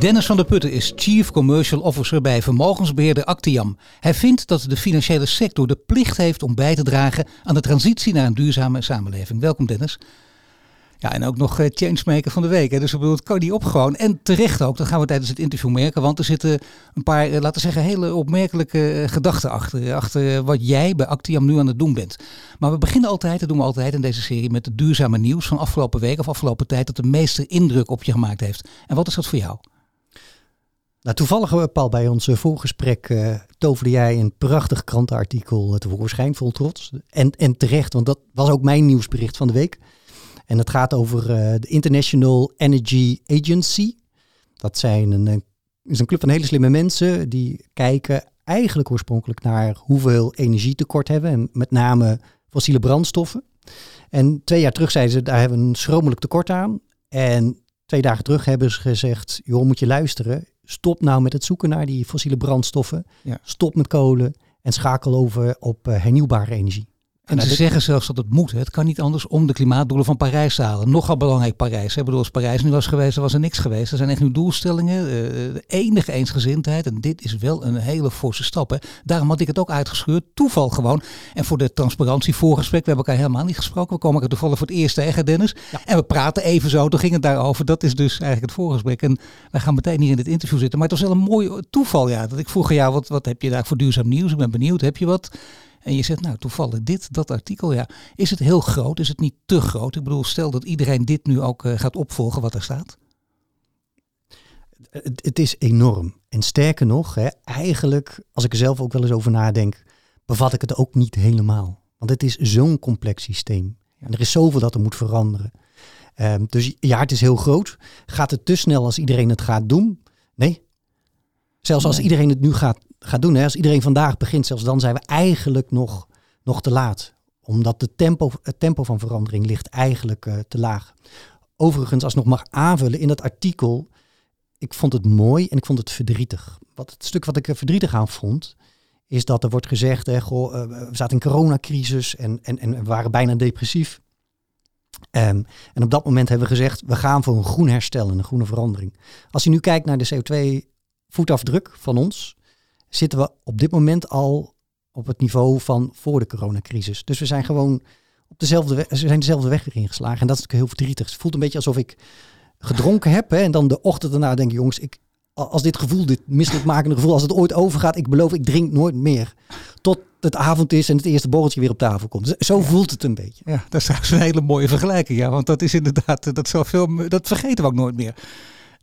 Dennis van der Putten is Chief Commercial Officer bij vermogensbeheerder Actiam. Hij vindt dat de financiële sector de plicht heeft om bij te dragen aan de transitie naar een duurzame samenleving. Welkom Dennis. Ja, en ook nog uh, changemaker van de week. Hè. Dus ik bedoel, het kan niet op gewoon. En terecht ook, dat gaan we tijdens het interview merken. Want er zitten een paar, uh, laten we zeggen, hele opmerkelijke uh, gedachten achter. Achter wat jij bij Actiam nu aan het doen bent. Maar we beginnen altijd, dat doen we altijd in deze serie, met het duurzame nieuws van afgelopen week of afgelopen tijd. Dat de meeste indruk op je gemaakt heeft. En wat is dat voor jou? Nou, toevallig, Paul, bij ons voorgesprek uh, toverde jij een prachtig krantenartikel tevoorschijn, vol trots. En, en terecht, want dat was ook mijn nieuwsbericht van de week. En het gaat over de International Energy Agency. Dat zijn een, een, is een club van hele slimme mensen die kijken eigenlijk oorspronkelijk naar hoeveel energietekort hebben. En met name fossiele brandstoffen. En twee jaar terug zeiden ze, daar hebben we een schromelijk tekort aan. En twee dagen terug hebben ze gezegd, joh, moet je luisteren. Stop nou met het zoeken naar die fossiele brandstoffen. Ja. Stop met kolen en schakel over op uh, hernieuwbare energie. En ze zeggen zelfs dat het moet. Het kan niet anders om de klimaatdoelen van Parijs te halen. Nogal belangrijk Parijs. Ik bedoel, als Parijs nu was geweest, was er niks geweest. Er zijn echt nu doelstellingen. Uh, de enige eensgezindheid. En dit is wel een hele forse stap. Hè. Daarom had ik het ook uitgescheurd. Toeval gewoon. En voor de transparantie, voorgesprek. We hebben elkaar helemaal niet gesproken. We komen er toevallig voor het eerst tegen, Dennis. Ja. En we praten even zo. Toen ging het daarover. Dat is dus eigenlijk het voorgesprek. En wij gaan meteen hier in dit interview zitten. Maar het was wel een mooi toeval. Ja, dat ik vroeg jou, wat, wat heb je daar voor duurzaam nieuws? Ik ben benieuwd. Heb je wat? En je zegt, nou toevallig dit, dat artikel, ja. Is het heel groot? Is het niet te groot? Ik bedoel, stel dat iedereen dit nu ook uh, gaat opvolgen wat er staat. Het, het, is enorm. En sterker nog, hè, eigenlijk, als ik er zelf ook wel eens over nadenk, bevat ik het ook niet helemaal. Want het is zo'n complex systeem. En er is zoveel dat er moet veranderen. Um, dus ja, het is heel groot. Gaat het te snel als iedereen het gaat doen? Nee. Zelfs als iedereen het nu gaat gaat doen. Hè. Als iedereen vandaag begint, zelfs dan zijn we eigenlijk nog, nog te laat. Omdat de tempo, het tempo van verandering ligt eigenlijk uh, te laag. Overigens, als ik nog mag aanvullen in dat artikel, ik vond het mooi en ik vond het verdrietig. Wat het stuk wat ik er verdrietig aan vond, is dat er wordt gezegd, hè, goh, uh, we zaten in coronacrisis en, en, en we waren bijna depressief. Um, en op dat moment hebben we gezegd, we gaan voor een groen herstel en een groene verandering. Als je nu kijkt naar de CO2-voetafdruk van ons, zitten we op dit moment al op het niveau van voor de coronacrisis. Dus we zijn gewoon op dezelfde weg, we zijn dezelfde weg weer ingeslagen. En dat is natuurlijk heel verdrietig. Het voelt een beetje alsof ik gedronken heb. Hè, en dan de ochtend daarna denk ik, jongens, ik, als dit gevoel, dit misselijkmakende gevoel, als het ooit overgaat, ik beloof, ik drink nooit meer. Tot het avond is en het eerste borreltje weer op tafel komt. Zo voelt het een beetje. Ja, dat is trouwens een hele mooie vergelijking. Ja, want dat is inderdaad, dat, veel, dat vergeten we ook nooit meer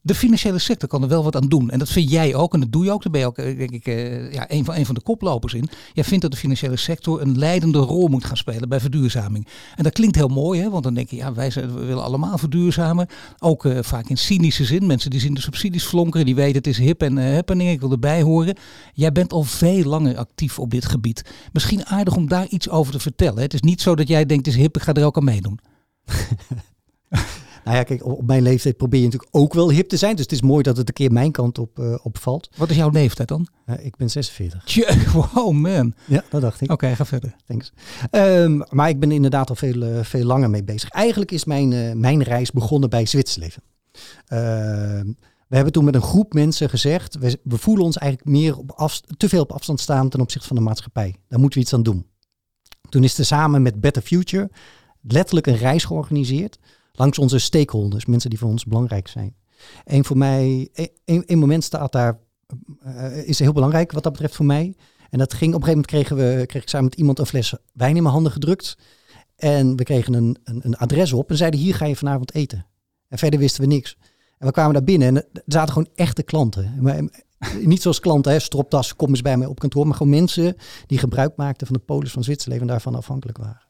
de financiële sector kan er wel wat aan doen. En dat vind jij ook en dat doe je ook. Daar ben je ook, eh, denk ik, uh, ja, een, van, een van de koplopers in. Jij vindt dat de financiële sector een leidende rol moet gaan spelen bij verduurzaming. En dat klinkt heel mooi, hè? want dan denk je, ja, wij we willen allemaal verduurzamen. Ook uh, vaak in cynische zin. Mensen die zien de subsidies flonkeren, die weten het is hip en uh, happening, ik wil erbij horen. Jij bent al veel langer actief op dit gebied. Misschien aardig om daar iets over te vertellen. Hè? Het is niet zo dat jij denkt, het is hip, ik ga er ook aan meedoen. Nou ja, kijk, op mijn leeftijd probeer je natuurlijk ook wel hip te zijn. Dus het is mooi dat het een keer mijn kant op, uh, opvalt. Wat is jouw leeftijd dan? Uh, ik ben 46. Tje, wow man. Ja, dat dacht ik. Oké, okay, ga verder. Thanks. Um, maar ik ben inderdaad al veel, uh, veel langer mee bezig. Eigenlijk is mijn, mijn reis begonnen bij Zwitserleven. Ehm, we hebben toen met een groep mensen gezegd, we, we voelen ons eigenlijk meer op te veel op afstand staan ten opzichte van de maatschappij. Daar moeten we iets aan doen. Toen is er samen met Better Future letterlijk een reis georganiseerd langs onze stakeholders, mensen die voor ons belangrijk zijn. En voor mij, een, een moment staat daar, uh, is heel belangrijk wat dat betreft voor mij. En dat ging, op een gegeven moment kregen we, kreeg ik samen met iemand een fles wijn in mijn handen gedrukt. En we kregen een, een, een adres op en zeiden, hier ga je vanavond eten. En verder wisten we niks. En we kwamen daar binnen en er zaten gewoon echte klanten. Maar, niet zoals klanten, hè, kom eens bij mij op kantoor. Maar gewoon mensen die gebruik maakten van de polis van Zwitserland en daarvan afhankelijk waren.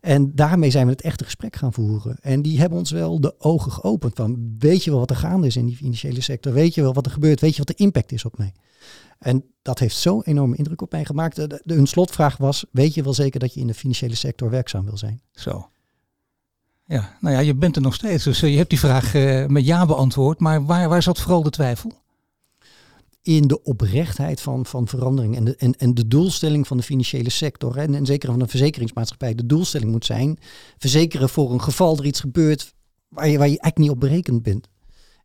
En daarmee zijn we het echte gesprek gaan voeren. En die hebben ons wel de ogen geopend van, weet je wel wat er gaande is in die financiële sector? Weet je wel wat er gebeurt? Weet je wat de impact is op mij? En dat heeft zo'n enorme indruk op mij gemaakt. De, hun slotvraag was, weet je wel zeker dat je in de financiële sector werkzaam wil zijn? Zo. Ja, nou ja, je bent er nog steeds. Dus eh, je hebt die vraag uh, met ja beantwoord. Maar waar, waar zat vooral de twijfel? In de oprechtheid van, van verandering en de, en, en de doelstelling van de financiële sector en, en zeker van een verzekeringsmaatschappij. De doelstelling moet zijn verzekeren voor een geval er iets gebeurt waar je, waar je eigenlijk niet op berekend bent.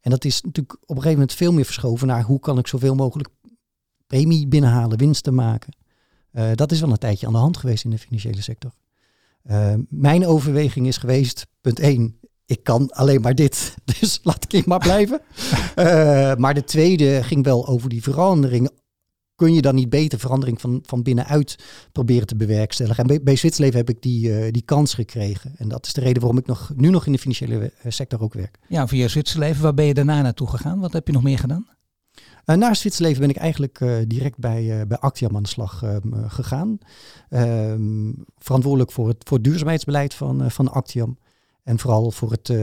En dat is natuurlijk op een gegeven moment veel meer verschoven naar hoe kan ik zoveel mogelijk premie binnenhalen, winsten maken. Uh, dat is wel een tijdje aan de hand geweest in de financiële sector. Uh, mijn overweging is geweest, punt 1, ik kan alleen maar dit, dus laat ik maar blijven. uh, maar de tweede ging wel over die verandering. Kun je dan niet beter verandering van, van binnenuit proberen te bewerkstelligen? En bij, bij Zwitserleven heb ik die, uh, die kans gekregen. En dat is de reden waarom ik nog, nu nog in de financiële uh, sector ook werk. Ja, via Zwitserleven. Waar ben je daarna naartoe gegaan? Wat heb je nog meer gedaan? Uh, na Zwitserleven ben ik eigenlijk uh, direct bij, uh, bij Actiam aan de slag gegaan. Ehm, verantwoordelijk voor het, voor het duurzaamheidsbeleid van, van Actiam. En vooral voor het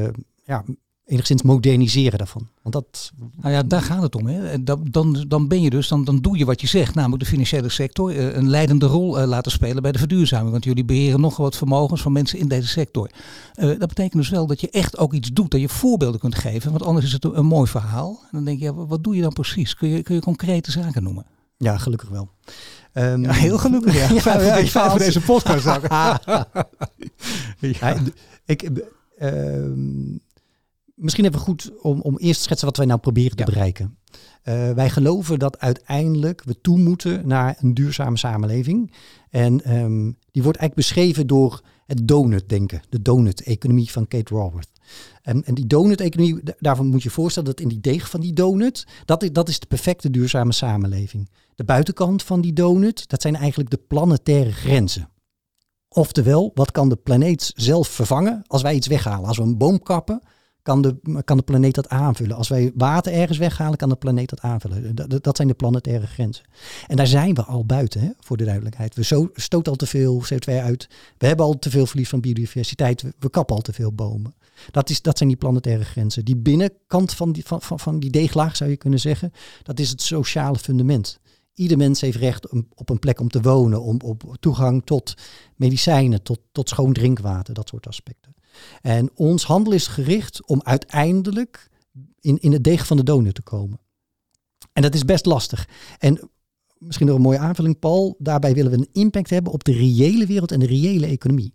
ja, enigszins moderniseren daarvan. Want dat... Nou ja, daar gaat het om. Hè. Dan, dan, dan ben je dus, dan, dan doe je wat je zegt, namelijk de financiële sector een leidende rol laten spelen bij de verduurzaming. Want jullie beheren nogal wat vermogens van mensen in deze sector. Uh, dat betekent dus wel dat je echt ook iets doet, dat je voorbeelden kunt geven. Want anders is het een, een mooi verhaal. En dan denk je, ja, wat doe je dan precies? Kun je, kun je concrete zaken noemen? Ja, gelukkig wel. Um, ja, heel gelukkig. Ja, ja, ja, voor deze podcast. ja. ik, uh, misschien even goed om, om eerst te schetsen wat wij nou proberen te bereiken. Uh, wij geloven dat uiteindelijk we toe moeten naar een duurzame samenleving. En um, die wordt eigenlijk beschreven door het donut-denken, de donut-economie van Kate Raworth. En, en die donut-economie, daarvan moet je voorstellen dat in die deeg van die donut, dat is, dat is de perfecte duurzame samenleving. De buitenkant van die donut, dat zijn eigenlijk de planetaire grenzen. Oftewel, wat kan de planeet zelf vervangen als wij iets weghalen? Als we een boom kappen, kan de, kan de planeet dat aanvullen. Als wij water ergens weghalen, kan de planeet dat aanvullen. Dat, dat zijn de planetaire grenzen. En daar zijn we al buiten, hè, voor de duidelijkheid. We zo, stoten al te veel CO2 uit. We hebben al te veel verlies van biodiversiteit. We, we kappen al te veel bomen. Dat, is, dat zijn die planetaire grenzen. Die binnenkant van die, van, van, van die deeglaag, zou je kunnen zeggen, dat is het sociale fundament. Ieder mens heeft recht op een plek om te wonen, om op toegang tot medicijnen, tot, tot schoon drinkwater, dat soort aspecten. En ons handel is gericht om uiteindelijk in, in het deeg van de donut te komen. En dat is best lastig. En misschien nog een mooie aanvulling, Paul. Daarbij willen we een impact hebben op de reële wereld en de reële economie.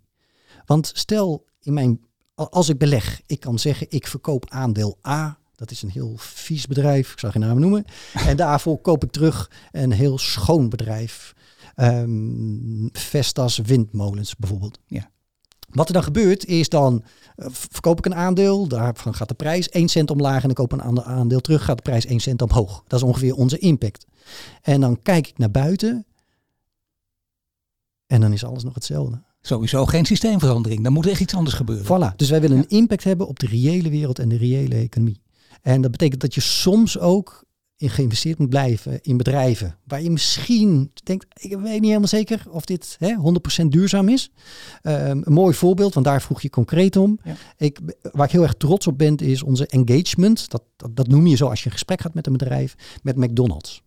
Want stel, in mijn, als ik beleg, ik kan zeggen, ik verkoop aandeel A. Dat is een heel vies bedrijf, ik zal geen naam noemen. En daarvoor koop ik terug een heel schoon bedrijf. Um, Vestas windmolens bijvoorbeeld. Ja. Wat er dan gebeurt is dan uh, verkoop ik een aandeel, daarvan gaat de prijs 1 cent omlaag en dan koop ik een ander aandeel terug, gaat de prijs 1 cent omhoog. Dat is ongeveer onze impact. En dan kijk ik naar buiten en dan is alles nog hetzelfde. Sowieso geen systeemverandering, dan moet echt iets anders gebeuren. Voilà, dus wij willen een impact hebben op de reële wereld en de reële economie. En dat betekent dat je soms ook in geïnvesteerd moet blijven in bedrijven waar je misschien denkt, ik weet niet helemaal zeker of dit hè, 100% duurzaam is. Um, een mooi voorbeeld, want daar vroeg je concreet om. Ja. Ik, waar ik heel erg trots op ben, is onze engagement. Dat, dat, dat, noem je zo als je een gesprek gaat met een bedrijf, met McDonald's.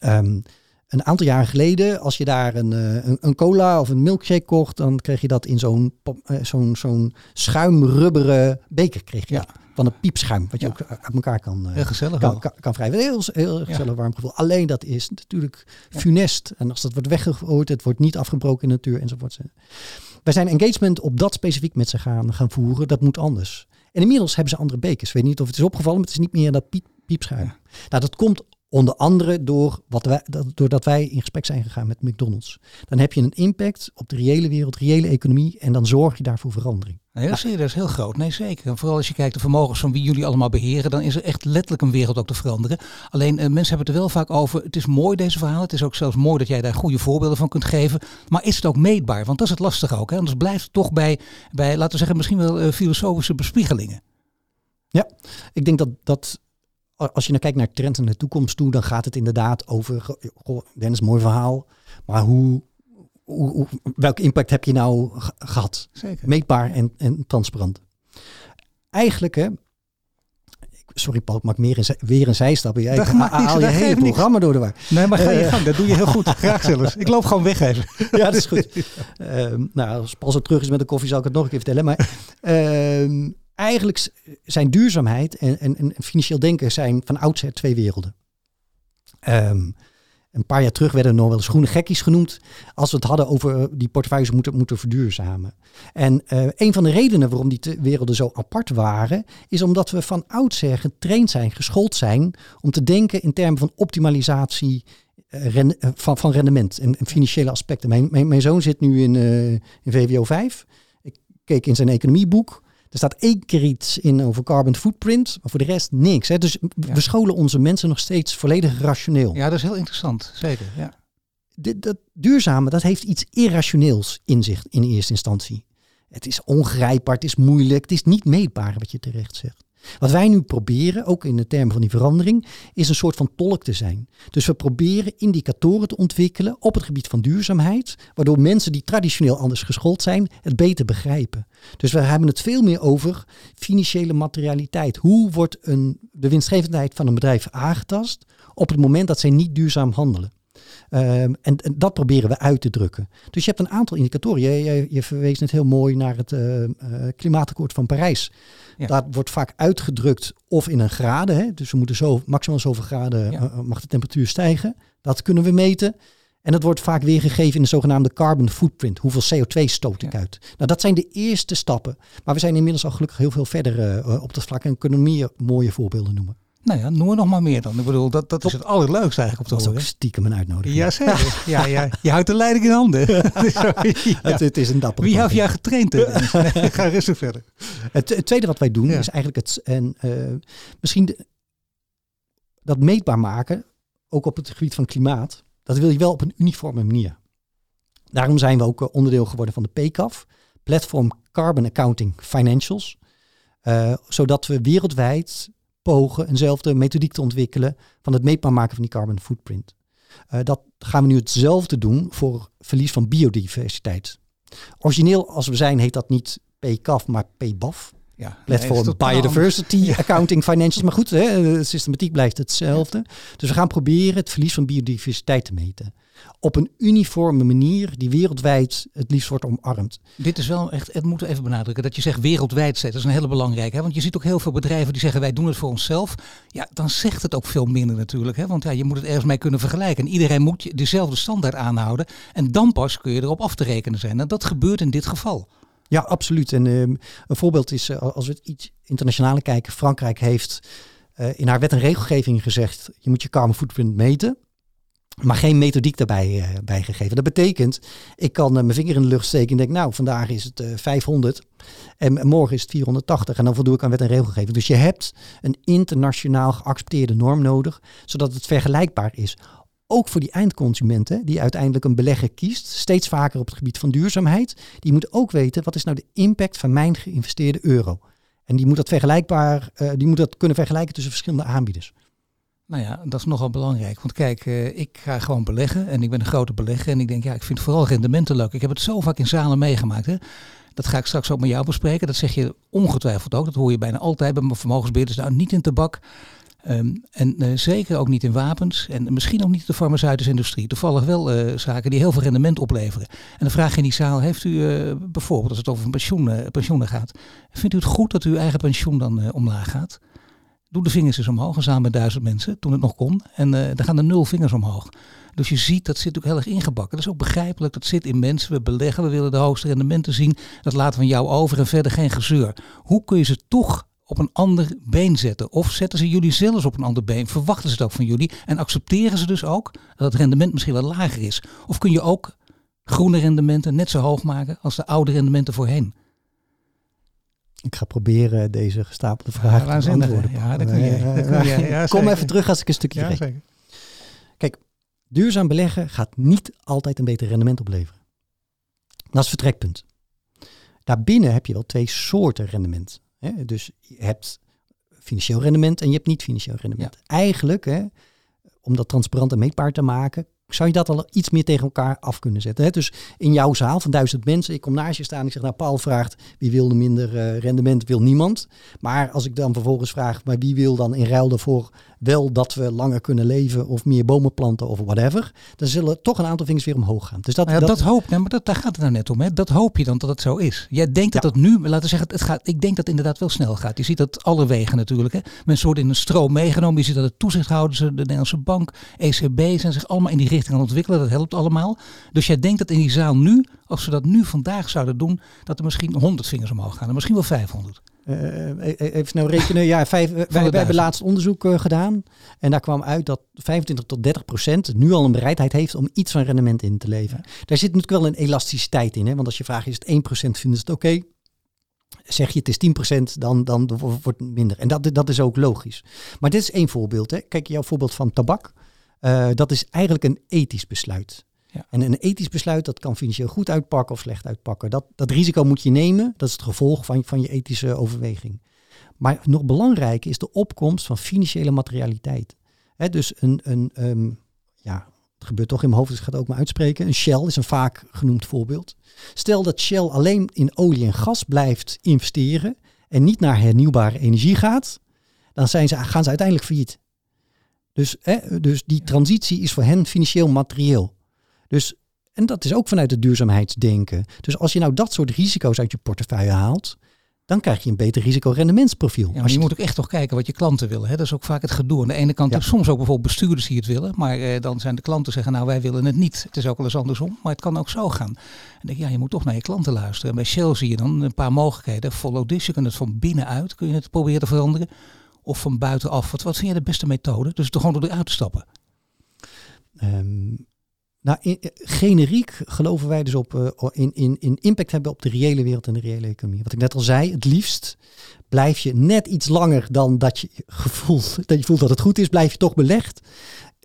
Um, een aantal jaren geleden, als je daar een, een, een, cola of een milkshake kocht, dan kreeg je dat in zo'n zo'n zo'n schuimrubberen beker. Kreeg je ja van een piepschuim, wat je ook uit elkaar kan, heel gezellig kan, kan. Heel, heel gezellig warm gevoel. Alleen dat is natuurlijk funest. En als dat wordt weggegooid, het wordt niet afgebroken in de natuur enzovoort. Wij zijn engagement op dat specifiek met ze gaan, gaan voeren. Dat moet anders. En inmiddels hebben ze andere bekers. Ik weet niet of het is opgevallen, maar het is niet meer dat piep, piepschuim. Nou, dat komt Onder andere door wat wij, doordat wij in gesprek zijn gegaan met McDonald's. Dan heb je een impact op de reële wereld, reële economie en dan zorg je daarvoor verandering. Nee, dat, is, heel groot. Nee, zeker. En vooral als je kijkt de vermogens van wie jullie allemaal beheren, dan is er echt letterlijk een wereld ook te veranderen. Alleen eh, mensen hebben het er wel vaak over. Het is mooi deze verhaal. Het is ook zelfs mooi dat jij daar goede voorbeelden van kunt geven. Maar is het ook meetbaar? Want dat is het lastige ook. Hè? Anders blijft het toch bij, bij, laten we zeggen, misschien wel uh, filosofische bespiegelingen. Ja, ik denk dat, dat als je naar kijkt naar trends en de toekomst toe, dan gaat het inderdaad over, goh, Dennis, mooi verhaal, maar hoe, hoe, hoe, welke impact heb je nou gehad? Zeker. Meetbaar en, en transparant. Eigenlijk, hè, sorry Paul, ik maak meer een, weer een zijstap. Jij haal je hele programma door de war. Nee, maar ga je uh, gang. Dat doe je heel goed. Graag zelfs. Ik loop gewoon weg even. ja, dat is goed. Uh, nou, als Paul zo terug is met de koffie, zal ik het nog een keer vertellen. Maar uh, eigenlijk zijn duurzaamheid en, en, en, financieel denken zijn van oudsher twee werelden. Um, een paar jaar terug werden er nog wel eens groene gekkies genoemd. Als we het hadden over eh, die portefeuilles moeten, moeten verduurzamen. En uh, een van de redenen waarom die werelden zo apart waren, is omdat we van oudsher getraind zijn, geschoold zijn om te denken in termen van optimalisatie uh, van, van rendement en, financiële aspecten. Mijn, mijn, mijn zoon zit nu in, in VWO 5. Ik keek in zijn economieboek. Er staat één keer iets in over carbon footprint, maar voor de rest niks. Hè? Dus we scholen onze mensen nog steeds volledig rationeel. Ja, dat is heel interessant, zeker. Ja. De, dat duurzame, dat heeft iets irrationeels in zich in eerste instantie. Het is ongrijpbaar, het is moeilijk, het is niet meetbaar wat je terecht zegt. Wat wij nu proberen, ook in de termen van die verandering, is een soort van tolk te zijn. Dus we proberen indicatoren te ontwikkelen op het gebied van duurzaamheid, waardoor mensen die traditioneel anders geschoold zijn, het beter begrijpen. Dus we hebben het veel meer over financiële materialiteit. Hoe wordt een, de winstgevendheid van een bedrijf aangetast op het moment dat zij niet duurzaam handelen? Um, en, en, dat proberen we uit te drukken. Dus je hebt een aantal indicatoren. Je, je, je verwees net heel mooi naar het uh, uh, klimaatakkoord van Parijs. Ja. Dat wordt vaak uitgedrukt of in een graden. Hè? Dus we moeten zo, maximaal zoveel graden ja. uh, mag de temperatuur stijgen. Dat kunnen we meten. En dat wordt vaak weergegeven in de zogenaamde carbon footprint. Hoeveel CO2 stoot ik ja. uit? Nou, dat zijn de eerste stappen. Maar we zijn inmiddels al gelukkig heel veel verder op dat vlak en kunnen meer mooie voorbeelden noemen. Nou ja, noem er nog maar meer dan. Ik bedoel, dat, dat is het allerleukste eigenlijk op te horen. Dat is ook stiekem een uitnodiging. Ja, zeker. ja, ja, je houdt de leiding in handen. ja. het, het, is een dapper. Wie heeft jou getraind? nee, ga rustig verder. Het, het, tweede wat wij doen ja. is eigenlijk het... En, uh, misschien de, dat meetbaar maken, ook op het gebied van klimaat. Dat wil je wel op een uniforme manier. Daarom zijn we ook onderdeel geworden van de PCAF. Platform Carbon Accounting Financials. Uh, zodat we wereldwijd pogen eenzelfde methodiek te ontwikkelen van het meetbaar maken van die carbon footprint. Uh, dat gaan we nu hetzelfde doen voor verlies van biodiversiteit. Origineel als we zijn heet dat niet PCAF, maar PBAF. Ja, Platform nee, Biodiversity ja. Accounting Financials. Maar goed, hè, de systematiek blijft hetzelfde. Ja. Dus we gaan proberen het verlies van biodiversiteit te meten op een uniforme manier die wereldwijd het liefst wordt omarmd. Dit is wel echt, het moet even benadrukken, dat je zegt wereldwijd zet. Dat is een hele belangrijke. Hè? Want je ziet ook heel veel bedrijven die zeggen wij doen het voor onszelf. Ja, dan zegt het ook veel minder natuurlijk. Hè? Want ja, je moet het ergens mee kunnen vergelijken. En iedereen moet dezelfde standaard aanhouden. En dan pas kun je erop af te rekenen zijn. En dat gebeurt in dit geval. Ja, absoluut. En uh, een voorbeeld is, uh, als we het iets internationaler kijken, Frankrijk heeft uh, in haar wet en regelgeving gezegd, je moet je carbon footprint meten maar geen methodiek daarbij uh, bijgegeven. Dat betekent, ik kan mijn vinger in de lucht steken en denk, nou, vandaag is het uh, 500 en morgen is het 480 en dan voldoe ik aan wet en regelgeving. Dus je hebt een internationaal geaccepteerde norm nodig, zodat het vergelijkbaar is. Ook voor die eindconsumenten die uiteindelijk een belegger kiest, steeds vaker op het gebied van duurzaamheid. Die moet ook weten, wat is nou de impact van mijn geïnvesteerde euro? En die moet dat, vergelijkbaar, uh, die moet dat kunnen vergelijken tussen verschillende aanbieders. Nou ja, dat is nogal belangrijk. Want kijk, uh, ik ga gewoon beleggen en ik ben een grote belegger. En ik denk, ja, ik vind vooral rendementen leuk. Ik heb het zo vaak in zalen meegemaakt. Hè. Dat ga ik straks ook met jou bespreken. Dat zeg je ongetwijfeld ook. Dat hoor je bijna altijd bij vermogensbeheerders. Nou, niet in tabak. Um, en uh, zeker ook niet in wapens. En misschien ook niet de farmaceutische industrie. Toevallig wel uh, zaken die heel veel rendement opleveren. En dan vraag je in die zaal, heeft u bijvoorbeeld, als het over pensioen, pensioenen gaat. Vindt u het goed dat uw eigen pensioen dan omlaag gaat? Doe de vingers eens omhoog, samen met duizend mensen, toen het nog kon. En dan gaan er nul vingers omhoog. Dus je ziet, dat zit ook heel erg ingebakken. Dat is ook begrijpelijk, dat zit in mensen. We beleggen, we willen de hoogste rendementen zien. Dat laten we jou over en verder geen gezeur. Hoe kun je ze toch op een ander been zetten? Of zetten ze jullie zelfs op een ander been? Verwachten ze het ook van jullie? En accepteren ze dus ook dat het rendement misschien wel lager is? Of kun je ook groene rendementen net zo hoog maken als de oude rendementen voorheen? Ik ga proberen deze gestapelde vragen ja, te beantwoorden. Ja, dat kun je. Ja, Kom even terug als ik een stukje ja, zeker. Kijk, duurzaam beleggen gaat niet altijd een beter rendement opleveren. Dat is het vertrekpunt. Daarbinnen heb je wel twee soorten rendement. Hè? Dus je hebt financieel rendement en je hebt niet financieel rendement. Eigenlijk, hè, om dat transparant en meetbaar te maken, zou je dat al iets meer tegen elkaar af kunnen zetten. Hè? Dus in jouw zaal van duizend mensen, ik kom naast je staan, ik zeg, nou Paul vraagt, wie wil minder uh, rendement, wil niemand. Maar als ik dan vervolgens vraag, maar wie wil dan in ruil daarvoor wel dat we langer kunnen leven of meer bomen planten of whatever, dan zullen toch een aantal vingers weer omhoog gaan. Dus dat, ja, dat, dat hoop, nee, maar dat, daar gaat het nou net om. Hè? Dat hoop je dan dat het zo is. Jij denkt dat het nu, laten we zeggen, het gaat, ik denk dat het inderdaad wel snel gaat. Je ziet dat alle wegen natuurlijk. Hè? Mensen worden in een stroom meegenomen. Je ziet dat de toezichthouders, de Nederlandse bank, ECB zijn zich allemaal in die richting aan ontwikkelen. Dat helpt allemaal. Dus jij denkt dat in die zaal nu, als we dat nu vandaag zouden doen, dat er misschien 100 vingers omhoog gaan. En misschien wel 500. Uh, even snel rekenen. Ja, vijf, wij, wij hebben laatst onderzoek uh, gedaan. En daar kwam uit dat 25 tot 30 procent nu al een bereidheid heeft om iets van rendement in te leveren. Daar zit natuurlijk wel een elasticiteit in. Hè? Want als je vraagt, is het 1 procent, vinden ze het oké? Zeg je het is 10 procent, dan, dan wordt het minder. En dat, dat is ook logisch. Maar dit is één voorbeeld. Hè? Kijk, jouw voorbeeld van tabak. Uh, dat is eigenlijk een ethisch besluit. Ja. En een ethisch besluit, dat kan financieel goed uitpakken of slecht uitpakken. Dat, dat risico moet je nemen. Dat is het gevolg van, van je ethische overweging. Maar nog belangrijker is de opkomst van financiële materialiteit. dus een, een ehm, ja, het gebeurt toch in mijn hoofd, dus ik ga het ook maar uitspreken. Een Shell is een vaak genoemd voorbeeld. Stel dat Shell alleen in olie en gas blijft investeren en niet naar hernieuwbare energie gaat, dan zijn ze, gaan ze uiteindelijk failliet. Dus, hè, dus die transitie is voor hen financieel materieel. Dus, en dat is ook vanuit het duurzaamheidsdenken. Dus als je nou dat soort risico's uit je portefeuille haalt, dan krijg je een beter risicorendementsprofiel. Ja, maar je, moet ook echt toch kijken wat je klanten willen. Hè? Dat is ook vaak het gedoe. Aan de ene kant, ja. soms ook bijvoorbeeld bestuurders die het willen, maar eh, dan zijn de klanten zeggen, nou wij willen het niet. Het is ook wel eens andersom, maar het kan ook zo gaan. En denk ja, je moet toch naar je klanten luisteren. En bij Shell zie je dan een paar mogelijkheden. Follow this, je kunt het van binnenuit, kun je het proberen te veranderen. Of van buitenaf. Wat, wat vind je de beste methode? Dus toch gewoon door eruit te stappen. Um, nou, eh, generiek geloven wij dus op uh, in, in, in impact hebben op de reële wereld en de reële economie. Wat ik net al zei, het liefst blijf je net iets langer dan dat je gevoelt dat je voelt dat het goed is, blijf je toch belegd.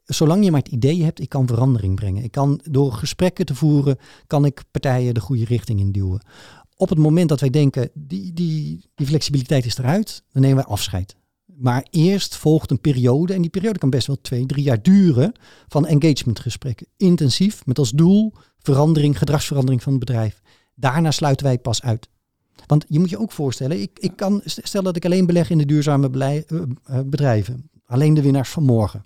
Zolang je maar het idee hebt, ik kan verandering brengen. Ik kan door gesprekken te voeren, kan ik partijen de goede richting induwen. Op het moment dat wij denken, die, die, die flexibiliteit is eruit, dan nemen wij afscheid. Maar eerst volgt een periode, en die periode kan best wel twee, drie jaar duren, van engagementgesprekken. Intensief, met als doel verandering, gedragsverandering van het bedrijf. Daarna sluiten wij pas uit. Want je moet je ook voorstellen, ik, ik kan, stel dat ik alleen beleg in de duurzame belei, uh, bedrijven, alleen de winnaars van morgen.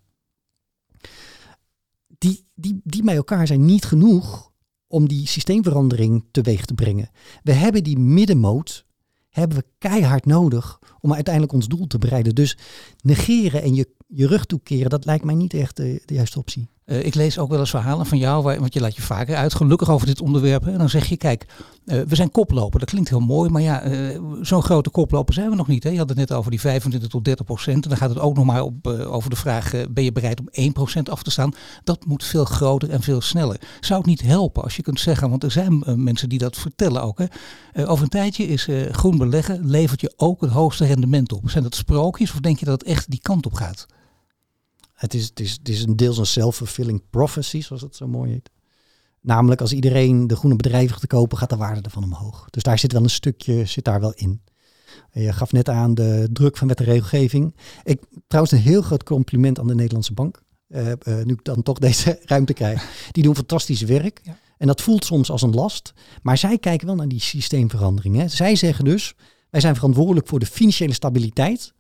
Die, die, die bij elkaar zijn niet genoeg om die systeemverandering teweeg te brengen. We hebben die middenmoot, hebben we keihard nodig om uiteindelijk ons doel te bereiden. Dus negeren en je, je rug toekeren, dat lijkt mij niet echt de, de juiste optie. Uh, ik lees ook wel eens verhalen van jou, want je laat je vaker uit, gelukkig over dit onderwerp. En dan zeg je, kijk, uh, we zijn koploper. Dat klinkt heel mooi, maar ja, uh, zo'n grote koploper zijn we nog niet. Hè? Je had het net over die 25 tot 30 procent. En dan gaat het ook nog maar op, over de vraag, ben je bereid om 1 procent af te staan? Dat moet veel groter en veel sneller. Zou het niet helpen als je kunt zeggen, want er zijn mensen die dat vertellen ook. Hè? over een tijdje is groen beleggen, levert je ook het hoogste rendement op. Zijn dat sprookjes of denk je dat het echt die kant op gaat? Het is, het is, het is een deels een self-fulfilling prophecy, zoals het zo mooi heet. Namelijk als iedereen de groene bedrijven gaat kopen, gaat de waarde ervan omhoog. Dus daar zit wel een stukje, zit daar wel in. Je gaf net aan de druk van wet en regelgeving. Ik, trouwens een heel groot compliment aan de Nederlandse Bank. Uh, uh, nu ik dan toch deze ruimte krijg. Die doen fantastisch werk. Ja. En dat voelt soms als een last. Maar zij kijken wel naar die systeemveranderingen. Zij zeggen dus, wij zijn verantwoordelijk voor de financiële stabiliteit.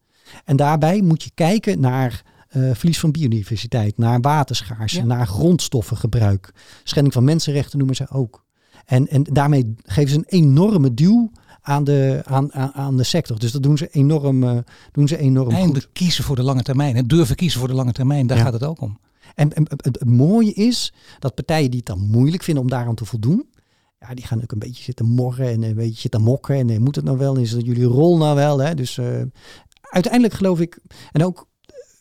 En daarbij moet je kijken naar uh, verlies van biodiversiteit, naar waterschaarste, naar grondstoffengebruik. Schending van mensenrechten noemen ze ook. En, en daarmee geven ze een enorme duw aan de, aan, aan, aan de sector. Dus dat doen ze enorm, uh, doen ze enorm Eindelijk kiezen voor de lange termijn. En durven kiezen voor de lange termijn, daar gaat het ook om. En, en het, het, mooie is dat partijen die het dan moeilijk vinden om daaraan te voldoen, ja, die gaan ook een beetje zitten morren en een beetje zitten mokken. En uh, moet het nou wel? Is dat jullie rol nou wel? Hè? Dus uh, uiteindelijk geloof ik, en ook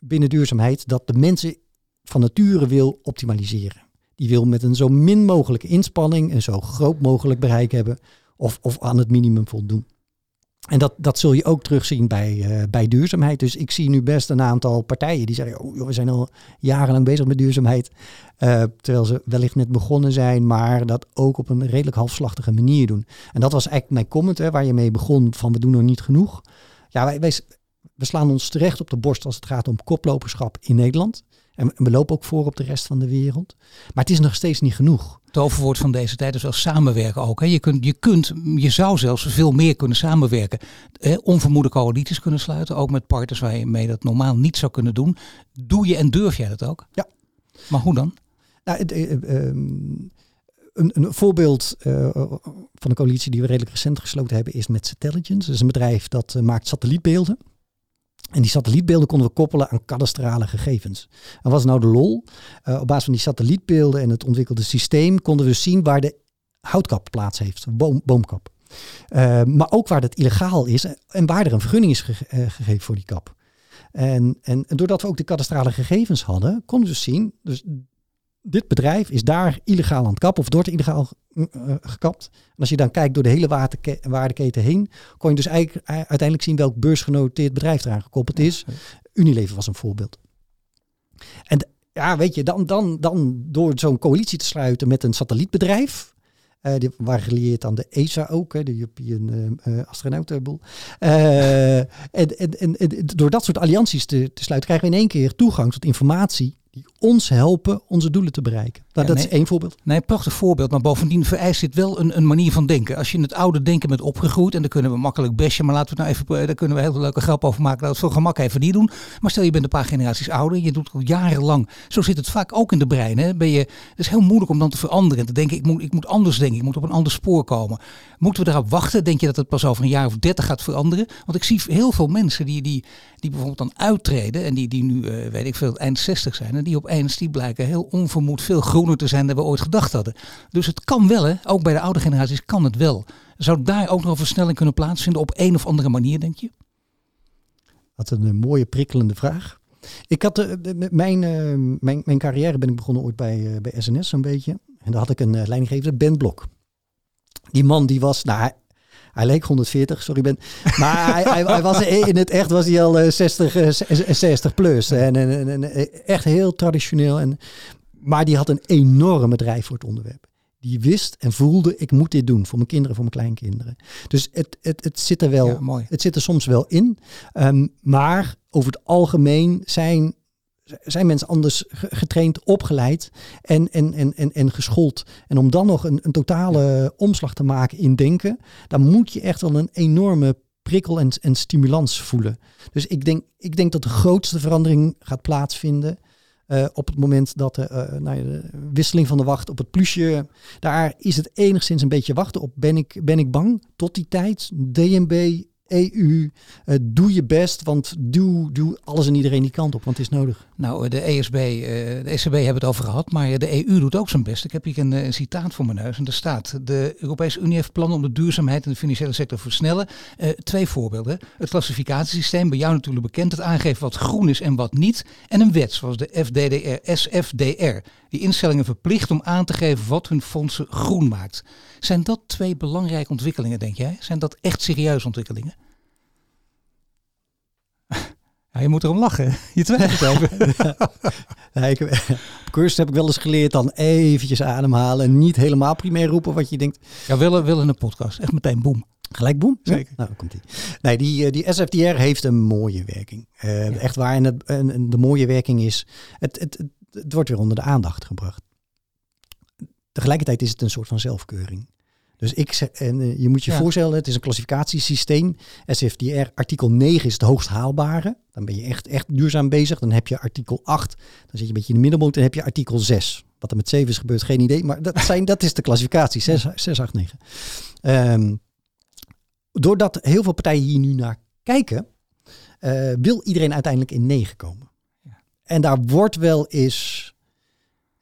binnen duurzaamheid dat de mensen van nature wil optimaliseren. Die wil met een zo min mogelijke inspanning een zo groot mogelijk bereik hebben of, of aan het minimum voldoen. En dat, dat zul je ook terugzien bij, uh, bij duurzaamheid. Dus ik zie nu best een aantal partijen die zeggen, oh, we zijn al jarenlang bezig met duurzaamheid. Uh, terwijl ze wellicht net begonnen zijn, maar dat ook op een redelijk halfslachtige manier doen. En dat was eigenlijk mijn comment waar je mee begon van we doen nog niet genoeg. Ja, wij, wij, we slaan ons terecht op de borst als het gaat om koploperschap in Nederland. En we lopen ook voor op de rest van de wereld. Maar het is nog steeds niet genoeg. Het overwoord van deze tijd is wel samenwerken ook. Hè. Je, kunt, je, kunt, je zou zelfs veel meer kunnen samenwerken. Hè, onvermoede coalities kunnen sluiten. Ook met partners waar je mee dat normaal niet zou kunnen doen. Doe je en durf jij dat ook? Ja. Maar hoe dan? Nou, het, eh, ehm, een, een, voorbeeld uh, van een coalitie die we redelijk recent gesloten hebben is met Satelligence. Dat is een bedrijf dat maakt satellietbeelden. En die satellietbeelden konden we koppelen aan kadastrale gegevens. En wat was nou de lol? Uh, op basis van die satellietbeelden en het ontwikkelde systeem konden we zien waar de houtkap plaats heeft, boom, boomkap. maar ook waar dat illegaal is en waar er een vergunning is ge gegeven voor die kap. En, en, en, doordat we ook de kadastrale gegevens hadden, konden we dus zien, dus dit bedrijf is daar illegaal aan het kappen of wordt illegaal uh, gekapt. En als je dan kijkt door de hele waardeketen heen, kon je dus eigenlijk uiteindelijk zien welk beursgenoteerd bedrijf eraan gekoppeld is. Unilever was een voorbeeld. En ja, weet je, dan, dan, dan door zo'n coalitie te sluiten met een satellietbedrijf, uh, die waren gelieerd aan de ESA ook, hè, de European uh, Astronautenboel. Uh, en, en, en, en, door dat soort allianties te, te sluiten, krijgen we in één keer toegang tot informatie die ons helpen onze doelen te bereiken. Nou, dat is één voorbeeld. Nee, prachtig voorbeeld. Maar bovendien vereist dit wel een, een manier van denken. Als je in het oude denken bent opgegroeid, en dan kunnen we makkelijk bashen, maar laten we het nou even, daar kunnen we heel leuke grap over maken. Dat we voor gemak even niet doen. Maar stel je bent een paar generaties ouder, je doet het al jarenlang. Zo zit het vaak ook in de brein. Hè? Ben je, het is heel moeilijk om dan te veranderen en te denken, ik moet, ik moet anders denken, ik moet op een ander spoor komen. Moeten we daarop wachten? Denk je dat het pas over een jaar of dertig gaat veranderen? Want ik zie heel veel mensen die, die, die bijvoorbeeld dan uittreden en die, die nu, uh, weet ik veel, eind 60 zijn. En die opeens, die blijken heel onvermoed veel groener te zijn dan we ooit gedacht hadden. Dus het kan wel, hè? ook bij de oude generaties kan het wel. Zou daar ook nog een versnelling kunnen plaatsvinden op een of andere manier, denk je? Wat een, een mooie prikkelende vraag. Ik had uh, mijn, mijn, mijn carrière ben ik begonnen ooit bij, bij SNS een beetje. En daar had ik een leidinggever, Ben Blok. Die man die was, nou, hij leek 140, sorry Ben. Maar hij, hij, hij, was in het echt was hij al 60, 60 plus. En, en, en, echt heel traditioneel. En, maar die had een enorme drijf voor het onderwerp. Die wist en voelde, ik moet dit doen voor mijn kinderen, voor mijn kleinkinderen. Dus het, het, het zit er wel, ja, het zit er soms wel in. Um, maar over het algemeen zijn zijn mensen anders getraind, opgeleid en, en, en, en, en geschoold. En om dan nog een, een totale omslag te maken in denken, dan moet je echt wel een enorme prikkel en, en stimulans voelen. Dus ik denk, ik denk dat de grootste verandering gaat plaatsvinden. Uh, op het moment dat de, uh, nou de, wisseling van de wacht op het plusje, daar is het enigszins een beetje wachten op. Ben ik, ben ik bang tot die tijd? DNB, EU, uh, doe je best, want doe, doe alles en iedereen die kant op, want het is nodig. Nou, de ESB, uh, de ECB hebben het over gehad, maar de EU doet ook zijn best. Ik heb hier een, citaat voor mijn neus en er staat, de Europese Unie heeft plannen om de duurzaamheid in de financiële sector te versnellen. Twee voorbeelden. Het klassificatiesysteem, bij jou natuurlijk bekend, het aangeven wat groen is en wat niet. En een wet, zoals de FDDR, SFDR, die instellingen verplicht om aan te geven wat hun fondsen groen maakt. Zijn dat twee belangrijke ontwikkelingen, denk jij? Zijn dat echt serieuze ontwikkelingen? Ja, je moet erom lachen. Je twijfelt even. ja, ik, op cursus heb ik wel eens geleerd dan eventjes ademhalen en niet helemaal primair roepen wat je denkt. Ja, willen, willen een podcast. Echt meteen boem. Gelijk boem? Zeker. Nou, komt die. Nee, die, die SFDR heeft een mooie werking. Uh, ja. Echt waar. En, het, en, de mooie werking is, het, het, het, het wordt weer onder de aandacht gebracht. Tegelijkertijd is het een soort van zelfkeuring. Dus ik en uh, je moet je ja. voorstellen, het is een klassificatiesysteem. SFDR artikel 9 is het hoogst haalbare. Dan ben je echt, echt duurzaam bezig. Dan heb je artikel 8, dan zit je een beetje in de middelmoot. Dan heb je artikel 6. Wat er met 7 is gebeurd, geen idee. Maar dat, zijn, dat is de klassificatie, 6, 6 8, 9. Um, doordat heel veel partijen hier nu naar kijken, uh, wil iedereen uiteindelijk in 9 komen. Ja. En daar wordt wel eens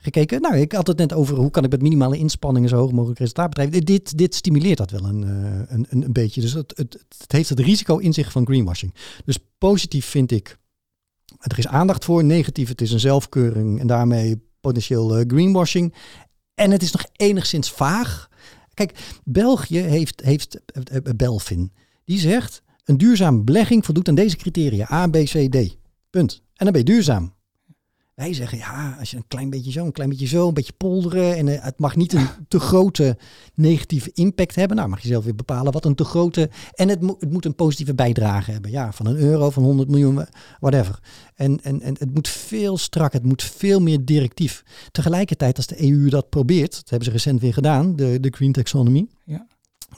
gekeken. Nou, ik had het net over hoe kan ik met minimale inspanningen zo hoog mogelijk resultaat bedrijven. Dit, dit stimuleert dat wel een, een, een, een beetje. Dus het, het, het heeft het risico in zich van greenwashing. Dus positief vind ik, er is aandacht voor. Negatief, het is een zelfkeuring en daarmee potentieel uh, greenwashing. En het is nog enigszins vaag. Kijk, België heeft, heeft uh, Belfin. Die zegt, een duurzame belegging voldoet aan deze criteria. A, B, C, D. Punt. En dan ben je duurzaam. Wij zeggen, ja, als je een klein beetje zo, een klein beetje zo, een beetje polderen. En uh, het mag niet een te grote negatieve impact hebben. Nou, mag je zelf weer bepalen wat een te grote... En het, mo het moet een positieve bijdrage hebben. Ja, van een euro, van 100 miljoen, whatever. En, en, en het moet veel strak, het moet veel meer directief. Tegelijkertijd, als de EU dat probeert, dat hebben ze recent weer gedaan, de, de Green Taxonomy. Ja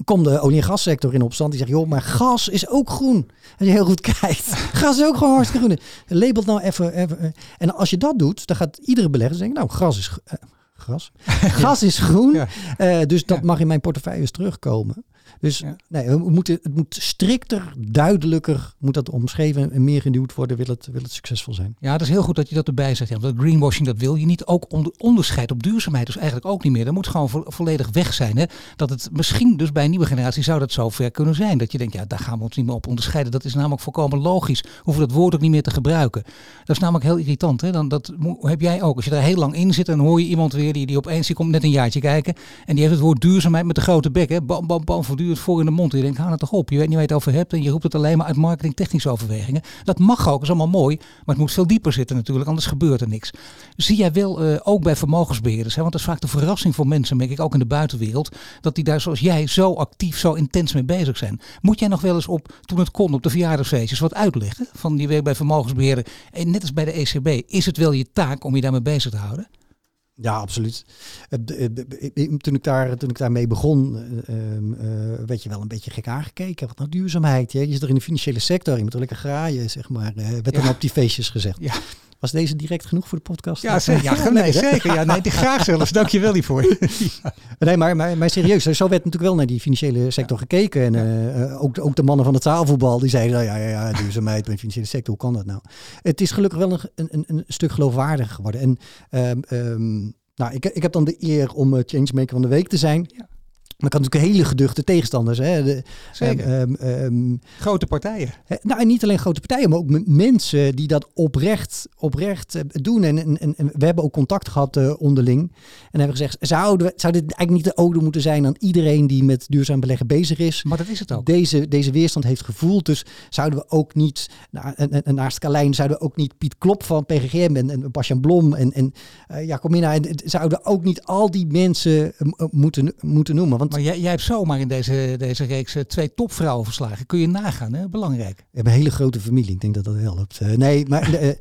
komt de olie- en gassector in opstand. Die zegt, joh, maar gas is ook groen. Als je heel goed kijkt. gas is ook gewoon hartstikke groen. Labelt nou even, even. Eh. En als je dat doet, dan gaat iedere belegger zeggen, nou, gas is... Uh, gras. gas is groen. Uh, dus dat mag in mijn portefeuilles terugkomen. Dus nee, we moeten, het moet strikter, duidelijker, moet dat omschreven en meer geduwd worden, wil het, wil het succesvol zijn. Ja, dat is heel goed dat je dat erbij zegt. Ja, want greenwashing, dat wil je niet. Ook onder, onderscheid op duurzaamheid dus eigenlijk ook niet meer. Dat moet gewoon volledig weg zijn. Hè? Dat het misschien dus bij een nieuwe generatie zou dat zo ver kunnen zijn. Dat je denkt, ja, daar gaan we ons niet meer op onderscheiden. Dat is namelijk volkomen logisch. Hoeven dat woord ook niet meer te gebruiken. Dat is namelijk heel irritant. Hè? Dan, dat heb jij ook. Als je daar heel lang in zit, dan hoor je iemand weer die, die opeens, die komt net een jaartje kijken. En die heeft het woord duurzaamheid met de grote bek. Hè? Bam, bam, bam, voortdurend voor in de mond. Je denkt, haal het toch op. Je weet niet waar je het over hebt en je roept het alleen maar uit marketingtechnische overwegingen. Dat mag ook, is allemaal mooi. Maar het moet veel dieper zitten natuurlijk, anders gebeurt er niks. Zie jij wel, uh, ook bij vermogensbeheerders, hè, want dat is vaak de verrassing voor mensen, merk ik ook in de buitenwereld, dat die daar zoals jij zo actief, zo intens mee bezig zijn. Moet jij nog wel eens op, toen het kon, op de verjaardagsfeestjes wat uitleggen van die werk bij vermogensbeheerder? En net als bij de ECB, is het wel je taak om je daarmee bezig te houden? Ja, absoluut. Toen ik, daar, toen ik daarmee begon, uh, werd je wel een beetje gek aangekeken. Wat nou duurzaamheid? Je zit er in de financiële sector, je moet er lekker graaien, zeg maar. Uh, werd dan op die feestjes gezegd. Ja. Was deze direct genoeg voor de podcast? Ja, zeker. Ja, nee, zeker. Ja, nee, graag zelfs. Dank je wel hiervoor. Nee, maar, maar, maar serieus. Zo werd natuurlijk wel naar die financiële sector gekeken. En uh, ook, ook de mannen van het zaalvoetbal, die zeiden, ja, ja, ja, duurzaamheid bij de financiële sector, hoe kan dat nou? Het is gelukkig wel een, een, een stuk geloofwaardiger geworden. En um, um, nou, ik, ik heb dan de eer om uh, changemaker van de week te zijn. Maar kan natuurlijk hele geduchte tegenstanders. Hè? De, Zeker. Um, um, grote partijen. nou, en niet alleen grote partijen, maar ook mensen die dat oprecht, oprecht uh, doen. En, en, en, we hebben ook contact gehad uh, onderling. En hebben gezegd, zouden zou dit eigenlijk niet de ode moeten zijn aan iedereen die met duurzaam beleggen bezig is. Maar dat is het ook. Deze, deze weerstand heeft gevoeld. Dus zouden we ook niet, nou, en, en, naast Kalijn, zouden we ook niet Piet Klop van PGGM en, en Basjan Blom en, en uh, Jacomina. En, zouden ook niet al die mensen moeten, moeten noemen. Want maar jij, jij hebt zomaar in deze, deze reeks eh, twee topvrouwen verslagen. Kun je nagaan, hè? belangrijk. We hebben een hele grote familie. Ik denk dat dat helpt. Uh, nee, maar uh,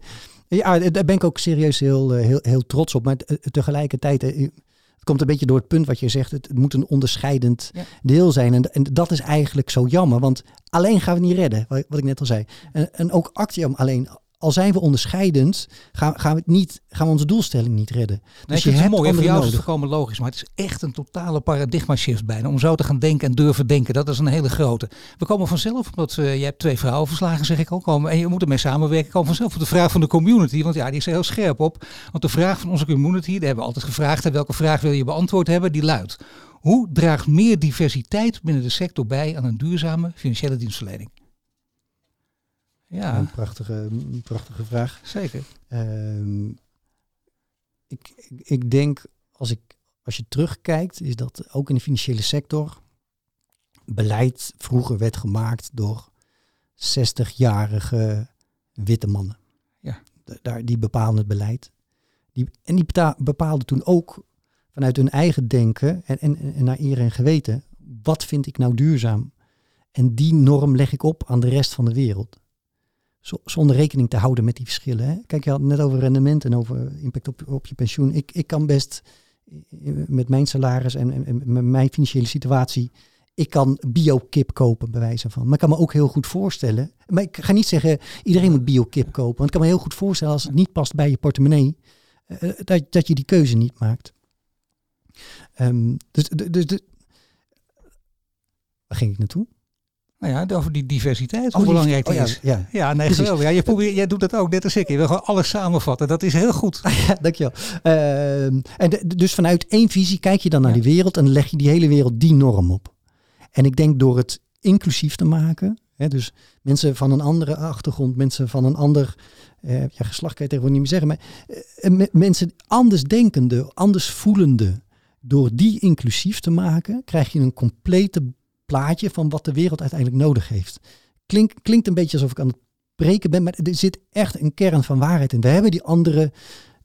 ja, daar ben ik ook serieus heel, heel, heel trots op. Maar tegelijkertijd, het komt een beetje door het punt wat je zegt. Het, moet een onderscheidend deel zijn. En, en, dat is eigenlijk zo jammer. Want alleen gaan we niet redden, wat, wat ik net al zei. En, en ook Actium alleen al zijn we onderscheidend, gaan, gaan, we, niet, gaan we onze doelstelling niet redden. Nee, dus je hebt mooi. Voor jou is het volkomen logisch, maar het is echt een totale paradigma shift bijna. Om zo te gaan denken en durven denken, dat is een hele grote. We komen vanzelf, omdat uh, je hebt twee vrouwen verslagen, zeg ik al, komen, en je moet ermee samenwerken, komen vanzelf op de vraag van de community, want ja, die is heel scherp op. Want de vraag van onze community, die hebben we altijd gevraagd, welke vraag wil je beantwoord hebben, die luidt. Hoe draagt meer diversiteit binnen de sector bij aan een duurzame financiële dienstverlening? Ja. Een prachtige, prachtige vraag. Zeker. Um, ik, ik denk, als, ik, als je terugkijkt, is dat ook in de financiële sector beleid vroeger werd gemaakt door 60-jarige witte mannen. Ja. Daar, die bepalen het beleid. Die, en die bepaalden toen ook vanuit hun eigen denken en, en, en naar eer en geweten, wat vind ik nou duurzaam? En die norm leg ik op aan de rest van de wereld zonder rekening te houden met die verschillen. Hè? Kijk, je had net over rendement en over impact op, op je pensioen. Ik, ik kan best eh, met mijn salaris en, en, met mijn financiële situatie, ik kan bio-kip kopen, bij wijze van. Maar ik kan me ook heel goed voorstellen, maar ik ga niet zeggen iedereen moet bio-kip kopen, want ik kan me heel goed voorstellen als het niet past bij je portemonnee, uh, dat, dat je die keuze niet maakt. Um, dus, dus, dus, waar ging ik naartoe? Nou ja, over die diversiteit, hoe belangrijk die oh, is. Ja, ja. nee, geweldig. Ja, je probeert, jij doet dat ook, net als ik. Je wil gewoon alles samenvatten. Dat is heel goed. Ja, dankjewel. Uh, en dus vanuit één visie kijk je dan naar die wereld en leg je die hele wereld die norm op. En ik denk door het inclusief te maken, hè, dus mensen van een andere achtergrond, mensen van een ander uh, ja, geslacht kan je tegenwoordig niet meer zeggen, maar uh, mensen anders denkende, anders voelende, door die inclusief te maken, krijg je een complete plaatje van wat de wereld uiteindelijk nodig heeft. Klink, klinkt een beetje alsof ik aan het breken ben, maar er zit echt een kern van waarheid in. We hebben die andere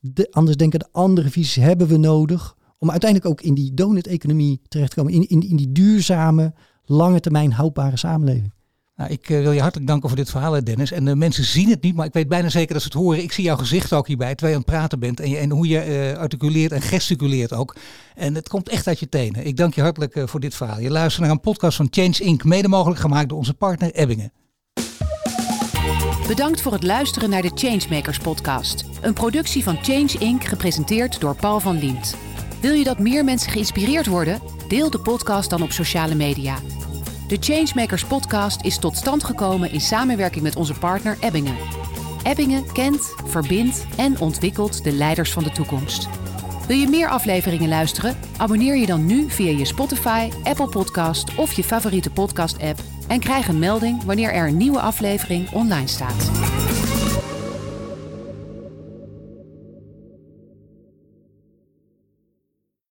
De, anders denken de andere visies hebben we nodig om uiteindelijk ook in die donut-economie terecht te komen. In, in, in die duurzame, lange termijn houdbare samenleving. Nou, ik uh, wil je hartelijk danken voor dit verhaal, Dennis. En de mensen zien het niet, maar ik weet bijna zeker dat ze het horen. Ik zie jouw gezicht ook hierbij, terwijl je aan het praten bent. En, hoe je uh, articuleert en gesticuleert ook. En het komt echt uit je tenen. Ik dank je hartelijk uh, voor dit verhaal. Je luistert naar een podcast van Change Inc. Mede mogelijk gemaakt door onze partner Ebbingen. Bedankt voor het luisteren naar de Changemakers podcast. Een productie van Change Inc. gepresenteerd door Paul van Liemt. Wil je dat meer mensen geïnspireerd worden? Deel de podcast dan op sociale media. De Changemakers podcast is tot stand gekomen in samenwerking met onze partner Ebbingen. Ebbingen kent, verbindt en ontwikkelt de leiders van de toekomst. Wil je meer afleveringen luisteren? Abonneer je dan nu via je Spotify, Apple Podcast of je favoriete podcast-app en krijg een melding wanneer er een nieuwe aflevering online staat.